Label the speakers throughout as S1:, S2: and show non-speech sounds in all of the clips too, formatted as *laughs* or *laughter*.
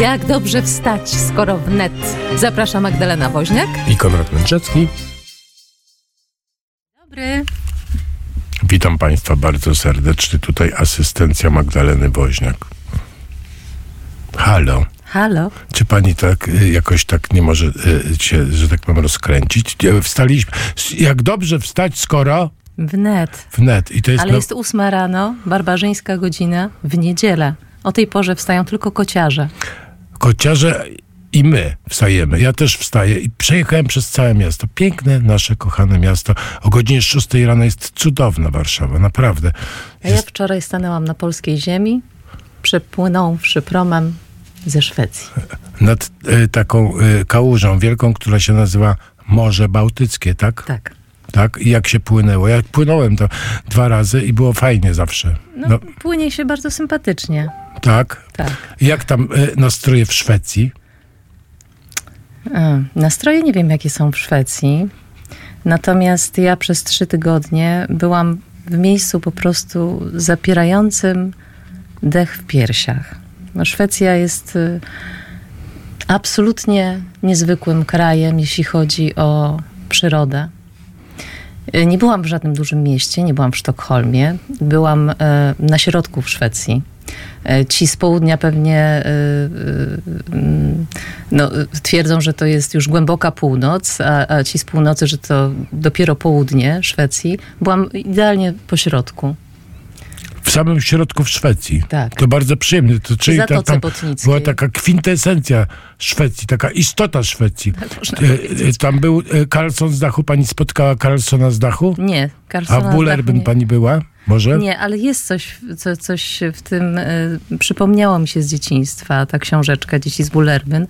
S1: Jak dobrze wstać, skoro wnet. Zaprasza Magdalena Woźniak.
S2: I Konrad Mędrzecki.
S1: Dobry.
S2: Witam Państwa bardzo serdecznie. Tutaj asystencja Magdaleny Woźniak. Halo.
S1: Halo.
S2: Czy pani tak y, jakoś tak nie może y, się, że tak powiem, rozkręcić? Nie, Wstaliśmy. Jak dobrze wstać, skoro
S1: Wnet.
S2: wnet. I to jest,
S1: Ale
S2: no,
S1: jest ósma rano, barbarzyńska godzina, w niedzielę. O tej porze wstają tylko kociarze.
S2: Kociarze i my wstajemy. Ja też wstaję i przejechałem przez całe miasto. Piękne, nasze kochane miasto. O godzinie 6 rano jest cudowna Warszawa, naprawdę.
S1: A ja wczoraj stanęłam na polskiej ziemi, przepłynąwszy promem ze Szwecji.
S2: Nad y, taką y, kałużą wielką, która się nazywa Morze Bałtyckie, tak?
S1: Tak.
S2: Tak? I jak się płynęło? Ja płynąłem to dwa razy i było fajnie zawsze.
S1: No,
S2: No,
S1: płynie się bardzo sympatycznie.
S2: Tak?
S1: Tak.
S2: Jak tam y, nastroje w Szwecji?
S1: A, Nastroje nie wiem, jakie są w Szwecji. Natomiast ja przez trzy tygodnie byłam w miejscu po prostu zapierającym dech w piersiach. No, Szwecja jest y, absolutnie niezwykłym krajem, jeśli chodzi o przyrodę. Y, Nie byłam w żadnym dużym mieście, nie byłam w Sztokholmie. Byłam na środku w Szwecji. Y, Ci z południa pewnie y, y, mm, no, twierdzą, że to jest już głęboka północ, a, a ci z północy, że to dopiero południe Szwecji. Byłam idealnie po środku.
S2: W samym środku w Szwecji.
S1: Tak.
S2: To bardzo przyjemne. To, czyli ta, tam była taka kwintesencja Szwecji, taka istota Szwecji.
S1: można
S2: E, e, Tam był e, Carlson z dachu. Pani spotkała Carlsona z dachu?
S1: Nie,
S2: A
S1: Carsona
S2: w Bullerbyn pani była? Może?
S1: Nie, ale jest coś, co, coś w tym, y, przypomniało mi się z dzieciństwa, ta książeczka Dzieci z Bullerbyn.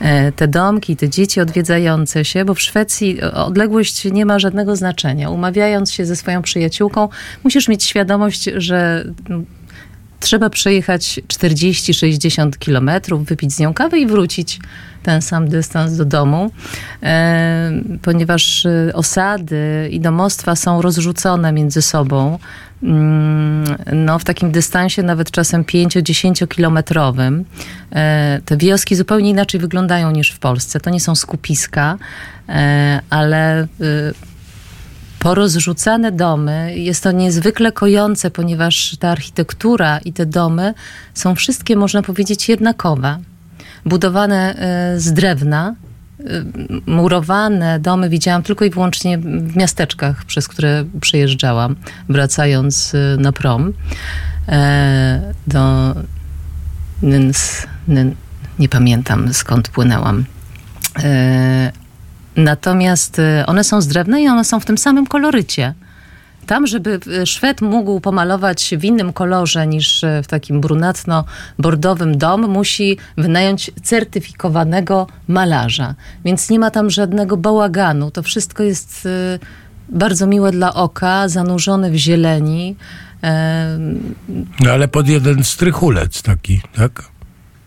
S1: E, te domki, te dzieci odwiedzające się, bo w Szwecji o- odległość nie ma żadnego znaczenia. Umawiając się ze swoją przyjaciółką, musisz mieć świadomość, że mm, trzeba przejechać 40-60 kilometrów, wypić z nią kawę i wrócić ten sam dystans do domu, e, ponieważ e, osady i domostwa są rozrzucone między sobą. Mm, No, w takim dystansie nawet czasem 5-10 kilometrowym. E, Te wioski zupełnie inaczej wyglądają niż w Polsce. To nie są skupiska, e, ale y, porozrzucane domy. Jest to niezwykle kojące, ponieważ ta architektura i te domy są wszystkie, można powiedzieć, jednakowe. Budowane e, z drewna, murowane domy widziałam tylko i wyłącznie w miasteczkach, przez które przejeżdżałam, wracając e, na prom e, do Nyns, Nyn, nie pamiętam skąd płynęłam. E, Natomiast e, one są z drewna i one są w tym samym kolorycie. Tam, żeby e, Szwed mógł pomalować w innym kolorze niż e, w takim brunatno-bordowym dom, musi wynająć certyfikowanego malarza. Więc nie ma tam żadnego bałaganu. To wszystko jest e, bardzo miłe dla oka, zanurzone w zieleni.
S2: No ale pod jeden strychulec taki, tak?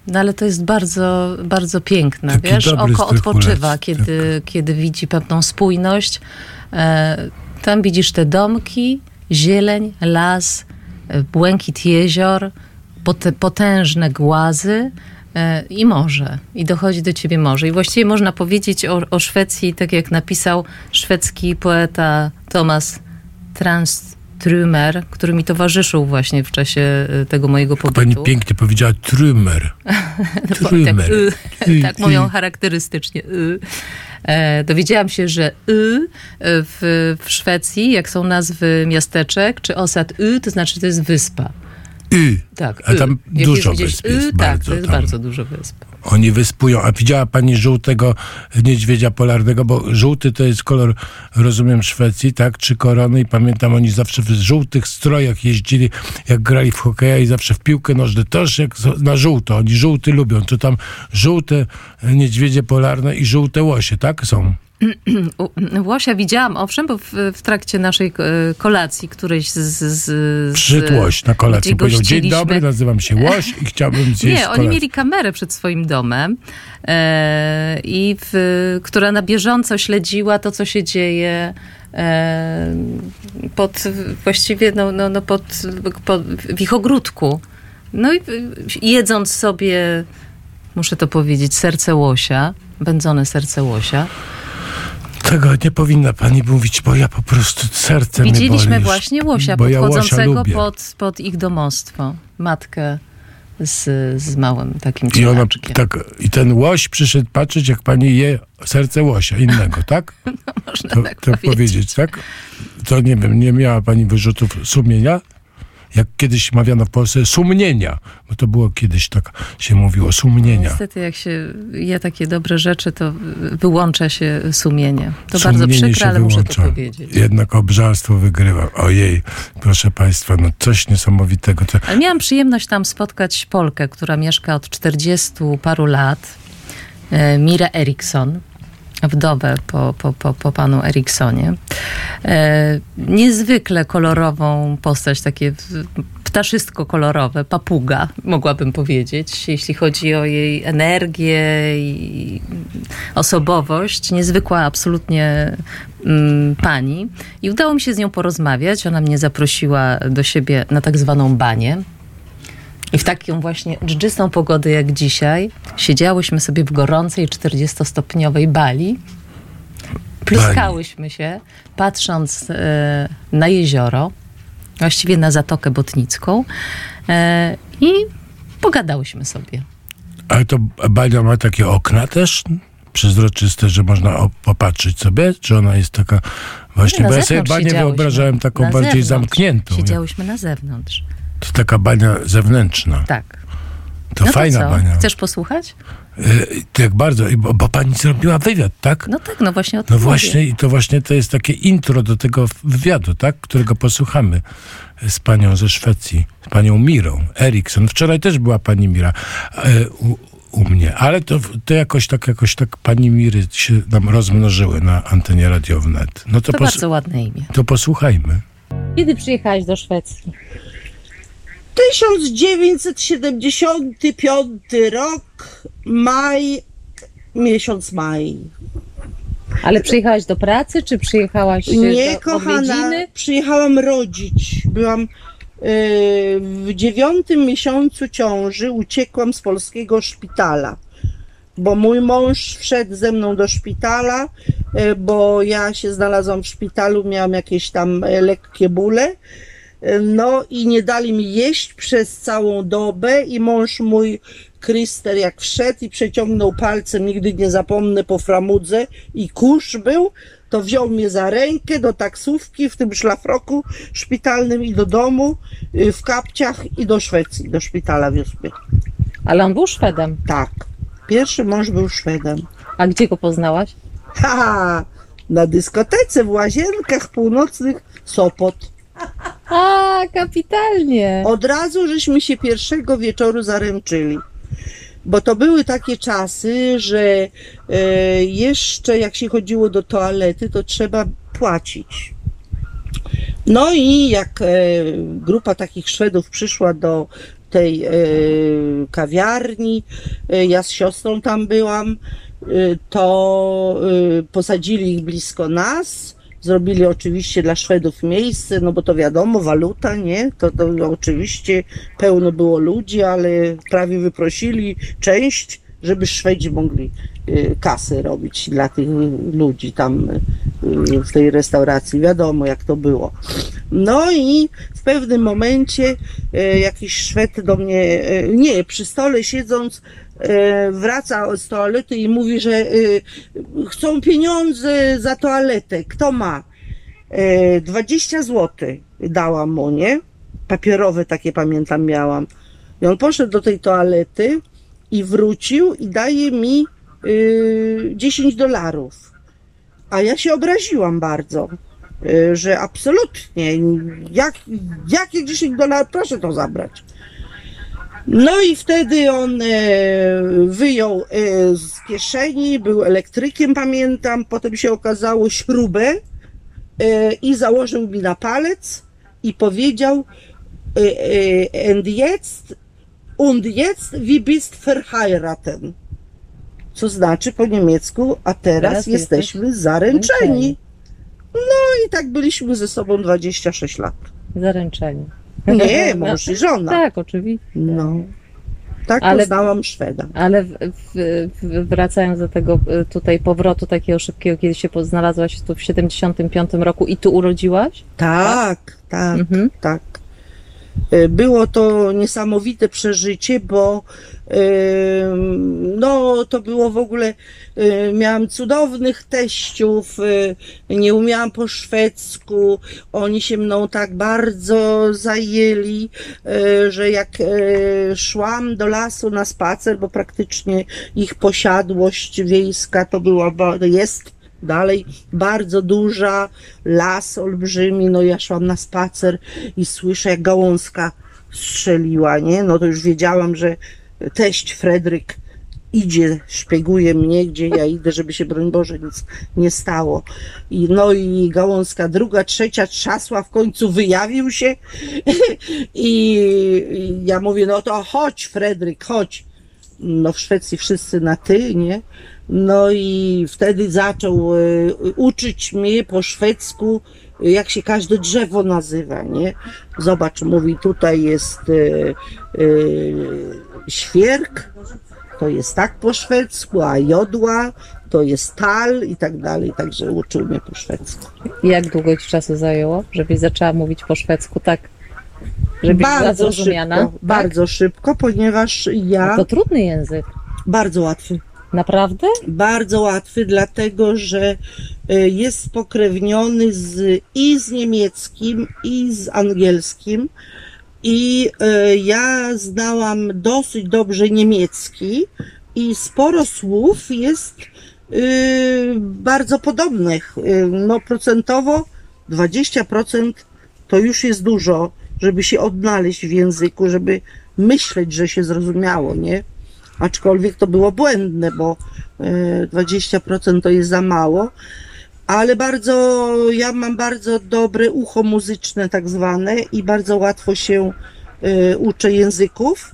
S1: No ale to jest bardzo, bardzo piękne.
S2: Taki
S1: Wiesz, oko odpoczywa,
S2: tak.
S1: kiedy, kiedy widzi pewną spójność. Tam widzisz te domki, zieleń, las, e, błękit jezior, pot- potężne głazy e, i morze. I dochodzi do ciebie morze. I właściwie można powiedzieć o, o Szwecji, tak jak napisał szwedzki poeta Thomas Tranströmer, który mi towarzyszył właśnie w czasie e, tego mojego pobytu.
S2: Pani pięknie powiedziała trymer. *laughs*
S1: Tak,
S2: Trymer.
S1: y,
S2: Y,
S1: tak mówią
S2: y.
S1: charakterystycznie. Y. E, dowiedziałam się, że y w, w Szwecji, jak są nazwy miasteczek czy osad y, to znaczy to jest wyspa.
S2: Y.
S1: Tak,
S2: A
S1: y.
S2: tam dużo wysp jest,
S1: y, tak,
S2: bardzo
S1: to jest
S2: tam.
S1: bardzo dużo wysp.
S2: Oni wyspują. A widziała pani żółtego niedźwiedzia polarnego? Bo żółty to jest kolor, rozumiem, Szwecji, tak? Czy korony. I pamiętam, oni zawsze w żółtych strojach jeździli, jak grali w hokeja i zawsze w piłkę nożną. Też jak na żółto. Oni żółty lubią. To tam żółte niedźwiedzie polarne i żółte łosie, tak? Są.
S1: Łosia widziałam, owszem, bo w, w trakcie naszej e, kolacji którejś z... z, z
S2: Przyszedł na kolację. Powiedział, dzień dobry, nazywam się Łoś i chciałbym *laughs* zjeść
S1: Nie, oni mieli kamerę przed swoim domem e, i w, która na bieżąco śledziła to, co się dzieje e, pod właściwie no, no, no pod, pod, w ich ogródku. No i jedząc sobie muszę to powiedzieć, serce łosia, wędzone serce łosia.
S2: Tego nie powinna pani mówić, bo ja po prostu serce
S1: Widzieliśmy właśnie łosia
S2: bo ja łosia
S1: podchodzącego pod, pod ich domostwo. Matkę z, z małym takim
S2: I, ona, tak, I ten łoś przyszedł patrzeć, jak pani je serce łosia innego, *laughs* tak?
S1: Można
S2: To,
S1: tak
S2: to
S1: powiedzieć.
S2: powiedzieć, tak? To nie wiem, nie miała pani wyrzutów sumienia? Jak kiedyś mawiano w Polsce sumienia, bo to było kiedyś tak się mówiło, sumienia.
S1: Niestety, jak się je takie dobre rzeczy, to wyłącza się sumienie. To
S2: Sumienie
S1: bardzo przykre, ale muszę to
S2: wyłącza.
S1: powiedzieć.
S2: Jednak obżarstwo wygrywa. Ojej, proszę państwa, no coś niesamowitego. To,
S1: Ale miałam przyjemność tam spotkać Polkę, która mieszka od 40 paru lat, e, Mirę Eriksson, wdowę po, po, po, po panu Eriksonie. E, niezwykle kolorową postać, takie ptaszystko kolorowe, papuga, mogłabym powiedzieć, jeśli chodzi o jej energię i osobowość. Niezwykła absolutnie mm, pani. I udało mi się z nią porozmawiać. Ona mnie zaprosiła do siebie na tak zwaną banię. I w taką właśnie dżdżystą pogodę jak dzisiaj siedziałyśmy sobie w gorącej 40-stopniowej bali. Pluskałyśmy się, patrząc e, na jezioro, właściwie na Zatokę Botnicką e, i pogadałyśmy sobie.
S2: ale to Bania ma takie okna też przezroczyste, że można popatrzeć sobie? Czy ona jest taka właśnie,
S1: na
S2: bo ja sobie
S1: siedziałyśmy.
S2: wyobrażałem taką bardziej
S1: zewnątrz.
S2: zamkniętą.
S1: Siedziałyśmy na zewnątrz.
S2: To taka bania zewnętrzna.
S1: Tak.
S2: To
S1: no
S2: fajna
S1: to co?
S2: bania.
S1: Chcesz posłuchać?
S2: To jak bardzo, bo, bo pani zrobiła wywiad, tak?
S1: No tak, no właśnie o tym
S2: No
S1: mówię.
S2: właśnie, i to właśnie to jest takie intro do tego wywiadu, tak? Którego posłuchamy z panią ze Szwecji, z panią Mirą Erikson. Wczoraj też była pani Mira e, u, u mnie, ale to, to jakoś tak, jakoś tak pani Miry się nam rozmnożyły na antenie Radio Wnet. No to,
S1: To bardzo ładne imię.
S2: to posłuchajmy.
S1: Kiedy przyjechałeś do Szwecji?
S3: 1975 rok, maj, miesiąc maj.
S1: Ale przyjechałaś do pracy, czy przyjechałaś e,
S3: Nie,
S1: do
S3: kochana,
S1: odwiedziny?
S3: przyjechałam rodzić. Byłam e, w dziewiątym miesiącu ciąży, uciekłam z polskiego szpitala. Bo mój mąż wszedł ze mną do szpitala, e, bo ja się znalazłam w szpitalu, miałam jakieś tam lekkie bóle. No i nie dali mi jeść przez całą dobę i mąż mój Kryster jak wszedł i przeciągnął palcem, nigdy nie zapomnę, po framudze i kurz był, to wziął mnie za rękę do taksówki w tym szlafroku szpitalnym i do domu y, w kapciach i do Szwecji, do szpitala wiózł mnie.
S1: Ale on był Szwedem.
S3: Tak. Pierwszy mąż był Szwedem.
S1: A gdzie go poznałaś?
S3: Ha! Na dyskotece w Łazienkach Północnych Sopot.
S1: A, kapitalnie.
S3: Od razu żeśmy się pierwszego wieczoru zaręczyli. Bo to były takie czasy, że e, jeszcze jak się chodziło do toalety, to trzeba płacić. No i jak e, grupa takich Szwedów przyszła do tej e, kawiarni, e, ja z siostrą tam byłam, e, to e, posadzili ich blisko nas. Zrobili oczywiście dla Szwedów miejsce, no bo to wiadomo, waluta, nie? To, to oczywiście pełno było ludzi, ale prawie wyprosili część, żeby Szwedzi mogli y, kasy robić dla tych ludzi tam y, w tej restauracji. Wiadomo, jak to było. No i w pewnym momencie y, jakiś Szwed do mnie, nie, przy stole siedząc, wraca z toalety i mówi, że y, chcą pieniądze za toaletę. Kto ma? E, 20 zł dałam mu, nie? Papierowe takie pamiętam miałam. I on poszedł do tej toalety i wrócił i daje mi y, 10 dolarów. A ja się obraziłam bardzo, że absolutnie, jak, jakie 10 dolarów, proszę to zabrać. No i wtedy on e, wyjął e, z kieszeni, był elektrykiem, pamiętam, potem się okazało śrubę e, i założył mi na palec i powiedział e, e, and jetzt und jetzt wie bist verheiraten. Co znaczy po niemiecku, a teraz,
S1: Teraz jesteś
S3: jesteśmy zaręczeni. No i tak byliśmy ze sobą 26 lat.
S1: Zaręczenie.
S3: Nie, mąż i żona.
S1: Tak, oczywiście.
S3: No. Tak
S1: Ale-
S3: poznałam Szweda.
S1: Ale w, w, wracając do tego y, tutaj powrotu takiego szybkiego, kiedy się znalazłaś tu w 75 roku i tu urodziłaś?
S3: Tak, tak,
S1: Mhm.
S3: tak. E, Było to niesamowite przeżycie, bo no to było w ogóle, e, miałam cudownych teściów, e, nie umiałam po szwedzku, oni się mną tak bardzo zajęli, że jak szłam do lasu na spacer, bo praktycznie ich posiadłość wiejska to była, jest dalej bardzo duża, las olbrzymi, no ja szłam na spacer i słyszę jak gałązka strzeliła, nie? No to już wiedziałam, że teść Fredryk idzie, szpieguje mnie, gdzie ja idę, żeby się, broń Boże, nic nie stało. I no i gałązka druga, trzecia trzasła, w końcu wyjawił się *laughs* i, i ja mówię, no to chodź Fredryk, chodź. No w Szwecji wszyscy na ty, nie? No i wtedy zaczął e, uczyć mnie po szwedzku, jak się każde drzewo nazywa, nie? Zobacz, mówi, tutaj jest e, e, świerk, to jest tak po szwedzku, a jodła to jest tal i tak dalej, także uczył mnie po szwedzku.
S1: Jak długo ci czasu zajęło, żebyś zaczęła mówić po szwedzku tak, żebyś
S3: Bardzo szybko,
S1: Tak?
S3: bardzo szybko, ponieważ ja,
S1: to trudny język.
S3: bardzo łatwy.
S1: Naprawdę?
S3: bardzo łatwy, dlatego że e, jest spokrewniony z, i z niemieckim, i z angielskim. I e, ja znałam dosyć dobrze niemiecki i sporo słów jest e, bardzo podobnych. E, No procentowo 20% to już jest dużo, żeby się odnaleźć w języku, żeby myśleć, że się zrozumiało, nie? Aczkolwiek to było błędne, bo e, 20% to jest za mało. Ale bardzo, ja mam bardzo dobre ucho muzyczne, tak zwane, i bardzo łatwo się e, uczę języków.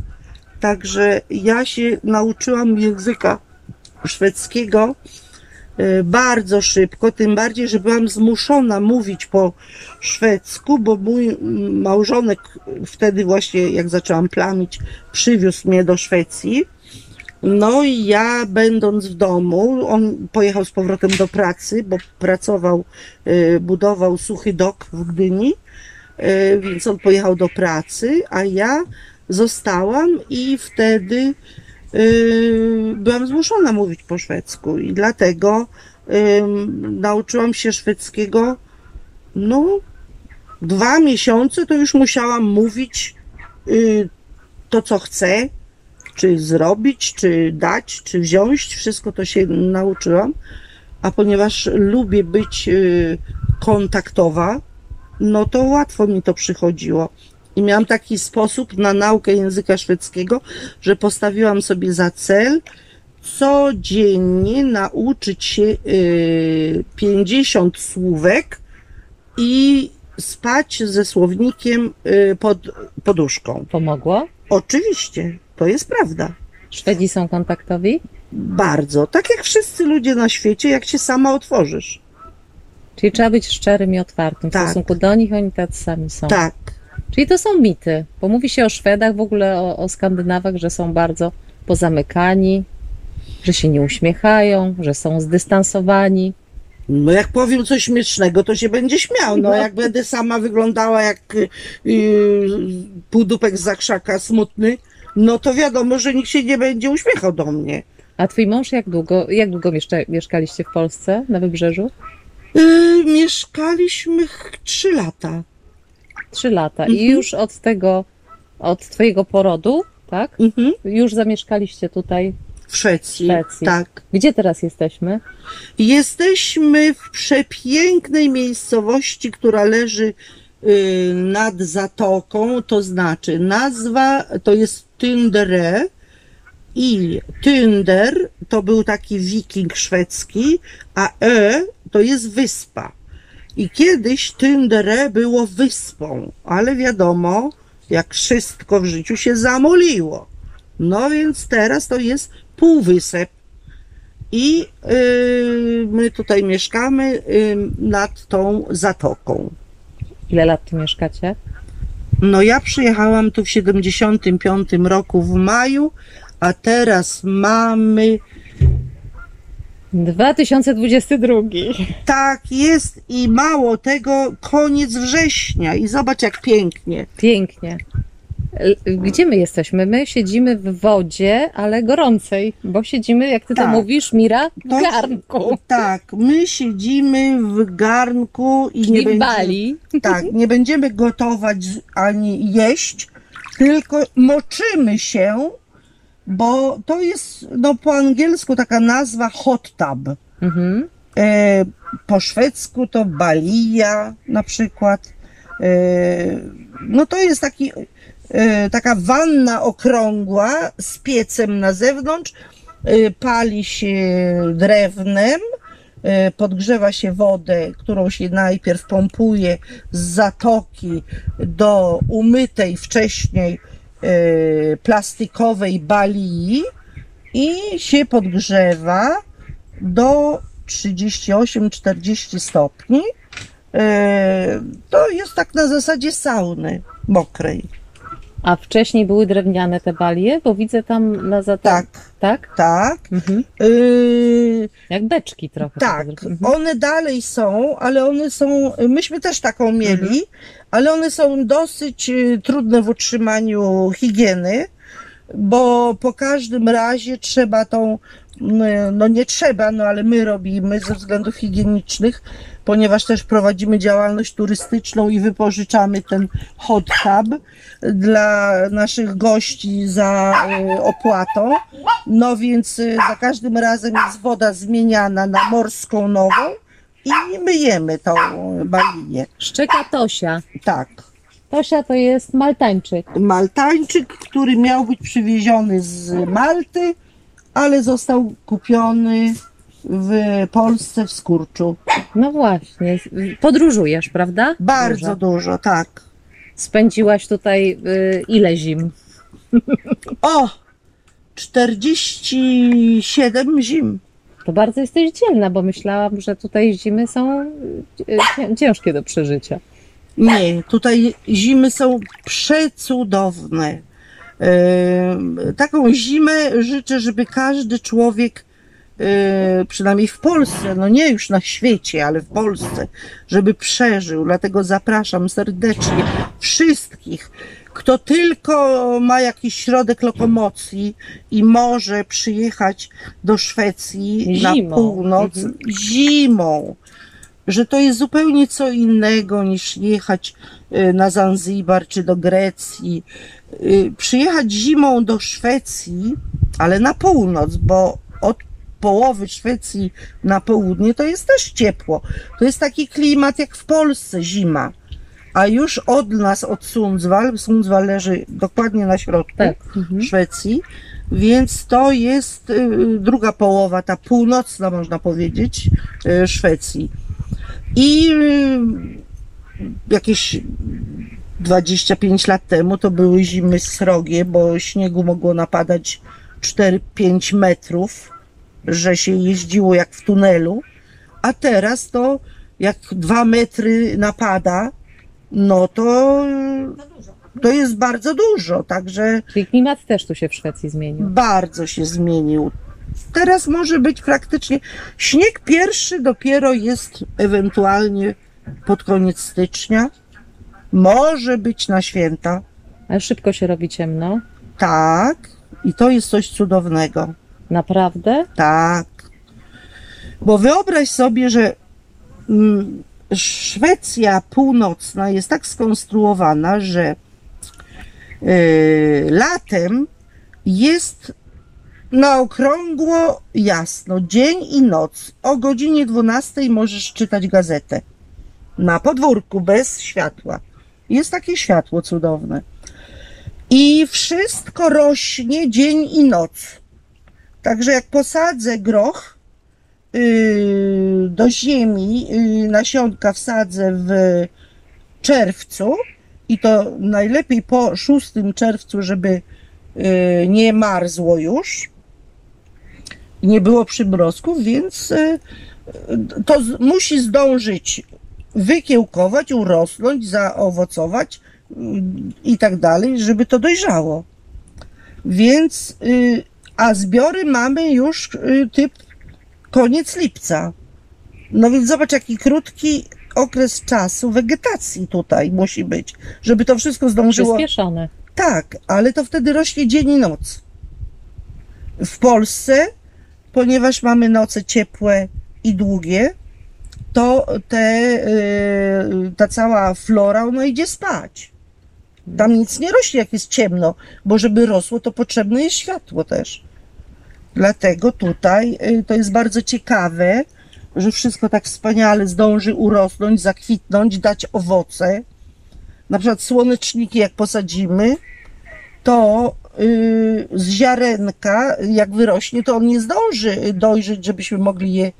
S3: Także ja się nauczyłam języka szwedzkiego e, bardzo szybko, tym bardziej, że byłam zmuszona mówić po szwedzku, bo mój małżonek wtedy właśnie, jak zaczęłam plamić, przywiózł mnie do Szwecji. No i ja będąc w domu, on pojechał z powrotem do pracy, bo pracował, y, budował suchy dok w Gdyni, y, więc on pojechał do pracy, a ja zostałam i wtedy y, byłam zmuszona mówić po szwedzku. I dlatego nauczyłam się szwedzkiego, no, dwa miesiące to już musiałam mówić to, co chcę, czy zrobić, czy dać, czy wziąć, wszystko to się nauczyłam. A ponieważ lubię być y, kontaktowa, no to łatwo mi to przychodziło. I miałam taki sposób na naukę języka szwedzkiego, że postawiłam sobie za cel codziennie nauczyć się y, 50 słówek i spać ze słownikiem y, pod poduszką.
S1: Pomogło?
S3: Oczywiście, to jest prawda.
S1: Szwedzi są kontaktowi?
S3: Bardzo. Tak jak wszyscy ludzie na świecie, jak się sama otworzysz.
S1: Czyli trzeba być szczerym i otwartym w
S3: Tak.
S1: stosunku do nich, oni tacy sami są.
S3: Tak.
S1: Czyli to są mity, bo mówi się o Szwedach, w ogóle o, o Skandynawach, że są bardzo pozamykani, że się nie uśmiechają, że są zdystansowani.
S3: No jak powiem coś śmiesznego, to się będzie śmiał. No jak będę sama wyglądała jak y, półdupek z zakrzaka smutny, no to wiadomo, że nikt się nie będzie uśmiechał do mnie.
S1: A twój mąż jak długo, jak długo mieszka, mieszkaliście w Polsce, na Wybrzeżu?
S3: Y, mieszkaliśmy trzy lata.
S1: Trzy lata. I
S3: Mhm.
S1: już od tego, od twojego porodu, tak?
S3: Mhm.
S1: Już zamieszkaliście tutaj.
S3: W Szwecji.
S1: Szwecji.
S3: Tak.
S1: Gdzie teraz jesteśmy?
S3: Jesteśmy w przepięknej miejscowości, która leży y, nad zatoką, to znaczy nazwa to jest Tyndere i Tynder to był taki wiking szwedzki, a E to jest wyspa. I kiedyś Tyndere było wyspą, ale wiadomo, jak wszystko w życiu się zamoliło. No więc teraz to jest półwysep. I y, my tutaj mieszkamy y, nad tą zatoką.
S1: Ile lat tu mieszkacie?
S3: No ja przyjechałam tu w 75 roku w maju, a teraz mamy
S1: Mhm. 2022.
S3: tak jest i mało tego koniec września i zobacz jak pięknie.
S1: Pięknie. Gdzie my jesteśmy? My siedzimy w wodzie, ale gorącej, bo siedzimy, jak ty to
S3: Tak.
S1: mówisz, Mira, w
S3: To-
S1: garnku.
S3: Tak, my siedzimy w garnku i nie
S1: Czyli
S3: będziemy,
S1: Bali.
S3: tak, nie będziemy gotować ani jeść, tylko moczymy się, bo to jest no, po angielsku taka nazwa hot tub.
S1: Mhm.
S3: E, po szwedzku to balija na przykład. E, no to jest taki, taka wanna okrągła z piecem na zewnątrz. E, pali się drewnem, e, podgrzewa się wodę, którą się najpierw pompuje z zatoki do umytej wcześniej e, plastikowej balii i się podgrzewa do 38-40 stopni. E, To jest tak na zasadzie sauny mokrej.
S1: A wcześniej były drewniane te balie, bo widzę tam na zatok.
S3: Tak,
S1: Tak?
S3: tak.
S1: Mhm.
S3: Yy,
S1: Jak beczki trochę.
S3: tak,
S1: Mhm.
S3: one dalej są, ale one są, myśmy też taką mieli, ale one są dosyć y, trudne w utrzymaniu higieny, bo po każdym razie trzeba tą, no nie trzeba, no ale my robimy ze względów higienicznych, ponieważ też prowadzimy działalność turystyczną i wypożyczamy ten hot tub dla naszych gości za y, opłatą. No więc y, za każdym razem jest woda zmieniana na morską nową i myjemy tą balię.
S1: Szczeka Tosia.
S3: Tak.
S1: Tosia to jest maltańczyk.
S3: Maltańczyk, który miał być przywieziony z Malty, ale został kupiony w Polsce w Skurczu.
S1: No właśnie. Podróżujesz, prawda?
S3: Bardzo
S1: Dużo.
S3: dużo, tak.
S1: Spędziłaś tutaj y, ile zim?
S3: O! 47 zim.
S1: To bardzo jesteś dzielna, bo myślałam, że tutaj zimy są y, cię- ciężkie do przeżycia.
S3: Nie, tutaj zimy są przecudowne. Taką zimę życzę, żeby każdy człowiek, e, przynajmniej w Polsce, no nie już na świecie, ale w Polsce, żeby przeżył. Dlatego zapraszam serdecznie wszystkich, kto tylko ma jakiś środek lokomocji i może przyjechać do Szwecji na
S1: Zimą.
S3: północ
S1: Mhm.
S3: zimą że to jest zupełnie co innego niż jechać y, na Zanzibar czy do Grecji. Y, Przyjechać zimą do Szwecji, ale na północ, bo od połowy Szwecji na południe to jest też ciepło. To jest taki klimat jak w Polsce zima. A już od nas, od Sundsvall, Sundsvall leży dokładnie na środku
S1: Tak. Mhm.
S3: Szwecji, więc to jest y, druga połowa, ta północna można powiedzieć, y, Szwecji. I jakieś 25 lat temu to były zimy srogie, bo śniegu mogło napadać 4-5 metrów, że się jeździło jak w tunelu, a teraz to jak 2 metry napada, no to to jest bardzo dużo, także
S1: Czyli klimat też tu się w Szwecji zmienił.
S3: bardzo się zmienił. Teraz może być praktycznie śnieg pierwszy dopiero jest ewentualnie pod koniec stycznia. Może być na święta.
S1: Ale szybko się robi ciemno.
S3: Tak. I to jest coś cudownego.
S1: Naprawdę?
S3: Tak. Bo wyobraź sobie, że mm, Szwecja północna jest tak skonstruowana, że y, latem jest na okrągło jasno, dzień i noc. O godzinie 12 możesz czytać gazetę. Na podwórku, bez światła. Jest takie światło cudowne. I wszystko rośnie dzień i noc. Także jak posadzę groch yy, do ziemi, yy, nasionka wsadzę w czerwcu i to najlepiej po 6 czerwcu, żeby yy, nie marzło już, nie było przymrozków, więc yy, to musi zdążyć wykiełkować, urosnąć, zaowocować mm, i tak dalej, żeby to dojrzało. Więc, y, a zbiory mamy już y, typ koniec lipca. No więc zobacz, jaki krótki okres czasu wegetacji tutaj musi być, żeby to wszystko zdążyło.
S1: Przyspieszone.
S3: Tak, ale to wtedy rośnie dzień i noc. W Polsce, ponieważ mamy noce ciepłe i długie, to te, yy, ta cała flora, ona idzie spać. Tam nic nie rośnie, jak jest ciemno, bo żeby rosło, to potrzebne jest światło też. Dlatego tutaj yy, to jest bardzo ciekawe, że wszystko tak wspaniale zdąży urosnąć, zakwitnąć, dać owoce. Na przykład słoneczniki, jak posadzimy, to yy, z ziarenka, jak wyrośnie, to on nie zdąży dojrzeć, żebyśmy mogli je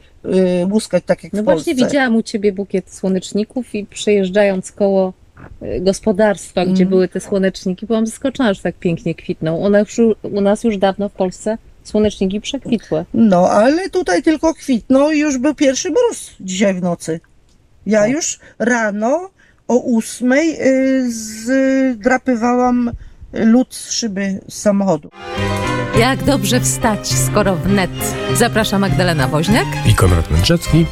S3: łuskać tak jak
S1: No
S3: w Polsce.
S1: właśnie widziałam u ciebie bukiet słoneczników i przejeżdżając koło y, gospodarstwa, gdzie
S3: Mhm.
S1: były te słoneczniki, byłam zaskoczona, że tak pięknie kwitną. One już, u nas już dawno w Polsce słoneczniki przekwitły.
S3: No, ale tutaj tylko kwitną i już był pierwszy mróz dzisiaj w nocy. Ja
S1: Tak.
S3: już rano o ósmej yy, zdrapywałam lód z szyby z samochodu.
S1: Jak dobrze wstać, skoro wnet. Zapraszam Magdalena Woźniak.
S2: I Konrad Mędrzecki.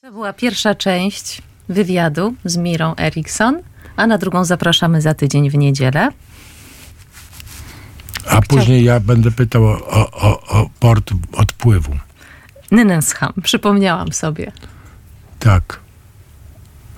S1: To była pierwsza część wywiadu z Mirą Erikson, a na drugą zapraszamy za tydzień w niedzielę.
S2: A później ja będę pytał o, o, o, o port odpływu.
S1: Nynensham, przypomniałam sobie.
S2: Tak.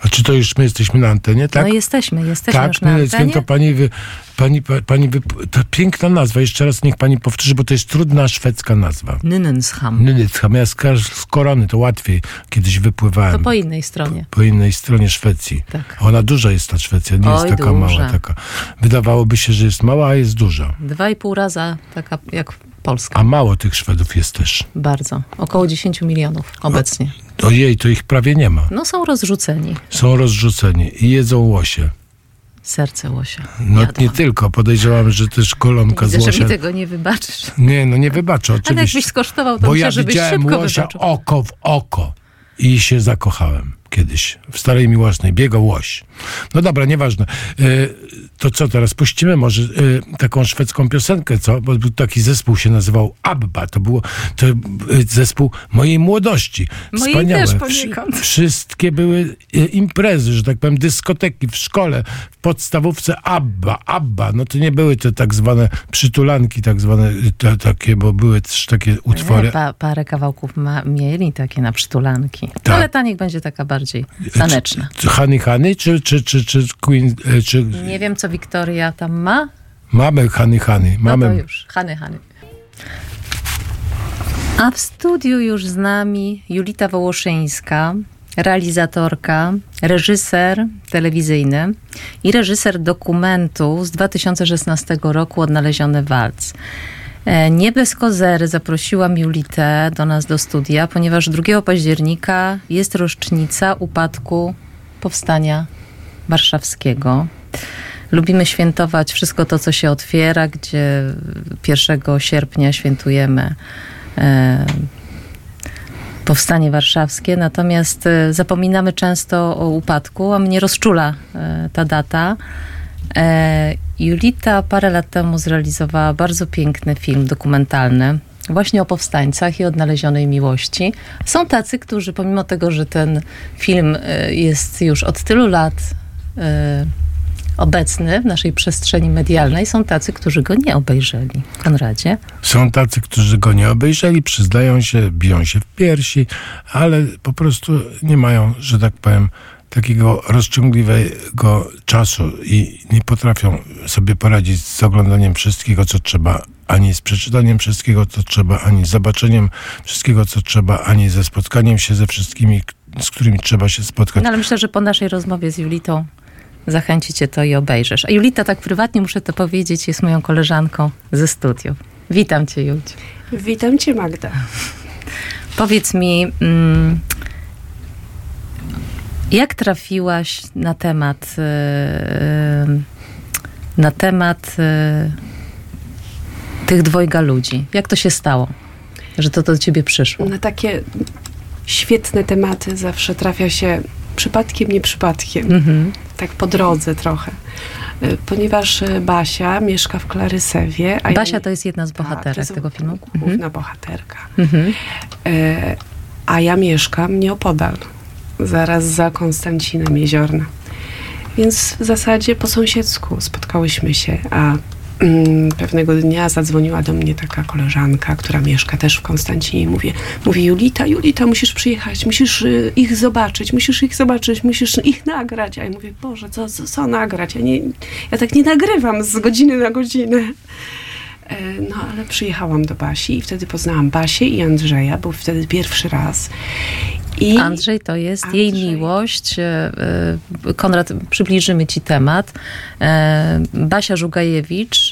S2: A czy to już my jesteśmy na antenie, tak?
S1: No jesteśmy, jesteśmy
S2: tak,
S1: już na
S2: Nyneckiem
S1: antenie.
S2: to pani, wy, pani, pa- pani wy, to piękna nazwa. Jeszcze raz niech pani powtórzy, bo to jest trudna szwedzka nazwa.
S1: Nynensham.
S2: Nynecka. Ja z, z korony to łatwiej kiedyś wypływałem.
S1: To po innej stronie.
S2: po innej stronie Szwecji.
S1: Tak.
S2: Ona duża jest ta Szwecja, nie
S1: Oj,
S2: jest taka
S1: duża.
S2: mała. Taka. Wydawałoby się, że jest mała, a jest duża.
S1: Dwa i pół raza taka jak Polska.
S2: A mało tych Szwedów jest też.
S1: Bardzo. Około 10 milionów obecnie.
S2: Ojej, to ich prawie nie ma.
S1: No są rozrzuceni.
S2: Są rozrzuceni i jedzą łosie.
S1: Serce łosia.
S2: No
S1: Jadłam.
S2: nie tylko, podejrzewam, że też kolonka z
S1: Widzę, że
S2: łosia.
S1: mi tego nie wybaczysz.
S2: Nie, no nie wybaczę,
S1: Ale
S2: oczywiście.
S1: jakbyś skosztował, to
S2: Bo
S1: myślę,
S2: ja
S1: żebyś
S2: widziałem łosia
S1: wybaczył.
S2: oko w oko i się zakochałem kiedyś w Starej Miłosnej. Biegał łoś. No dobra, nieważne. To co teraz? Puścimy może y, taką szwedzką piosenkę, co? Bo był taki zespół, się nazywał ABBA. To było to y, zespół mojej młodości.
S1: Mojej
S2: Wspaniałe.
S1: też poniekąd.
S2: Wszystkie były y, imprezy, że tak powiem, dyskoteki w szkole, podstawówce ABBA. ABBA. No to nie były te tak zwane przytulanki, tak zwane y, te, takie, bo były też takie utwory
S1: Nie, pa, parę kawałków ma, mieli takie na przytulanki.
S2: Tak.
S1: Ale ta niech będzie taka bardziej taneczna.
S2: Czy Honey Honey, czy, czy, czy, czy Queen, e, czy
S1: Nie wiem, co Wiktoria tam ma.
S2: mamy Honey Honey,
S1: No
S2: mamy...
S1: to już. Hany, Hany. A w studiu już z nami Julita Wołoszyńska, realizatorka, reżyser telewizyjny i reżyser dokumentu z 2016 roku Odnaleziony Walc. E, Nie bez kozery zaprosiłam Julitę do nas do studia, ponieważ 2 października jest rocznica upadku powstania warszawskiego. Lubimy świętować wszystko to, co się otwiera, gdzie 1 sierpnia świętujemy e, powstanie warszawskie, natomiast e, zapominamy często o upadku, a mnie rozczula e, ta data. E, Julita parę lat temu zrealizowała bardzo piękny film dokumentalny właśnie o powstańcach i odnalezionej miłości. Są tacy, którzy pomimo tego, że ten film jest już od tylu lat obecny w naszej przestrzeni medialnej, są tacy, którzy go nie obejrzeli. Konradzie?
S2: Są tacy, którzy go nie obejrzeli, przyznają się, biją się w piersi, ale po prostu nie mają, że tak powiem, takiego rozciągliwego czasu i nie potrafią sobie poradzić z oglądaniem wszystkiego, co trzeba, ani z przeczytaniem wszystkiego, co trzeba, ani z zobaczeniem wszystkiego, co trzeba, ani ze spotkaniem się ze wszystkimi, z którymi trzeba się spotkać.
S1: No ale myślę, że po naszej rozmowie z Julitą zachęci cię to i obejrzysz. A Julita, tak prywatnie muszę to powiedzieć, jest moją koleżanką ze studiów. Witam cię, Julcie.
S4: Witam Cię, Magda. *laughs*
S1: Powiedz mi, mm, jak trafiłaś na temat e, na temat e, tych dwojga ludzi? Jak to się stało, że to do ciebie przyszło?
S4: Na takie świetne tematy zawsze trafia się przypadkiem, nie przypadkiem.
S1: Mhm.
S4: Tak po drodze trochę. Y, Ponieważ y, Basia mieszka w Klarysewie. A
S1: Basia
S4: ja,
S1: to jest jedna z
S4: Tak,
S1: bohaterek tego filmu.
S4: Główna
S1: Mhm.
S4: bohaterka.
S1: Mhm.
S4: E, a ja mieszkam nieopodal, zaraz za Konstancinem Jeziorna. Więc w zasadzie po sąsiedzku spotkałyśmy się, a pewnego dnia zadzwoniła do mnie taka koleżanka, która mieszka też w Konstancinie i mówię, mówi Julita, Julita, musisz przyjechać, musisz y, ich zobaczyć, musisz ich zobaczyć, musisz ich nagrać. A ja mówię, Boże, co, co, co nagrać? Ja, nie, ja tak nie nagrywam z godziny na godzinę. E, No, ale przyjechałam do Basi i wtedy poznałam Basię i Andrzeja. Był wtedy pierwszy raz. I
S1: Andrzej to jest jej
S4: Andrzej.
S1: miłość. E, e, Konrad, przybliżymy ci temat. E, Basia Żugajewicz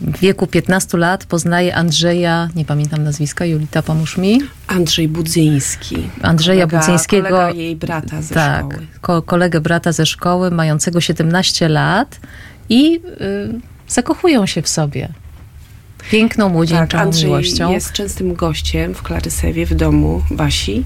S1: w wieku 15 lat poznaje Andrzeja, nie pamiętam nazwiska, Julita, pomóż mi.
S4: Andrzej Budzyński.
S1: Andrzeja
S4: kolega,
S1: Budzyńskiego.
S4: Kolega jej brata ze
S1: tak,
S4: szkoły.
S1: ko- kolegę brata ze szkoły, mającego 17 lat i y, zakochują się w sobie. Piękną, młodzieńczą
S4: Tak, Andrzej
S1: miłością.
S4: jest częstym gościem w Klarysewie, w domu Basi.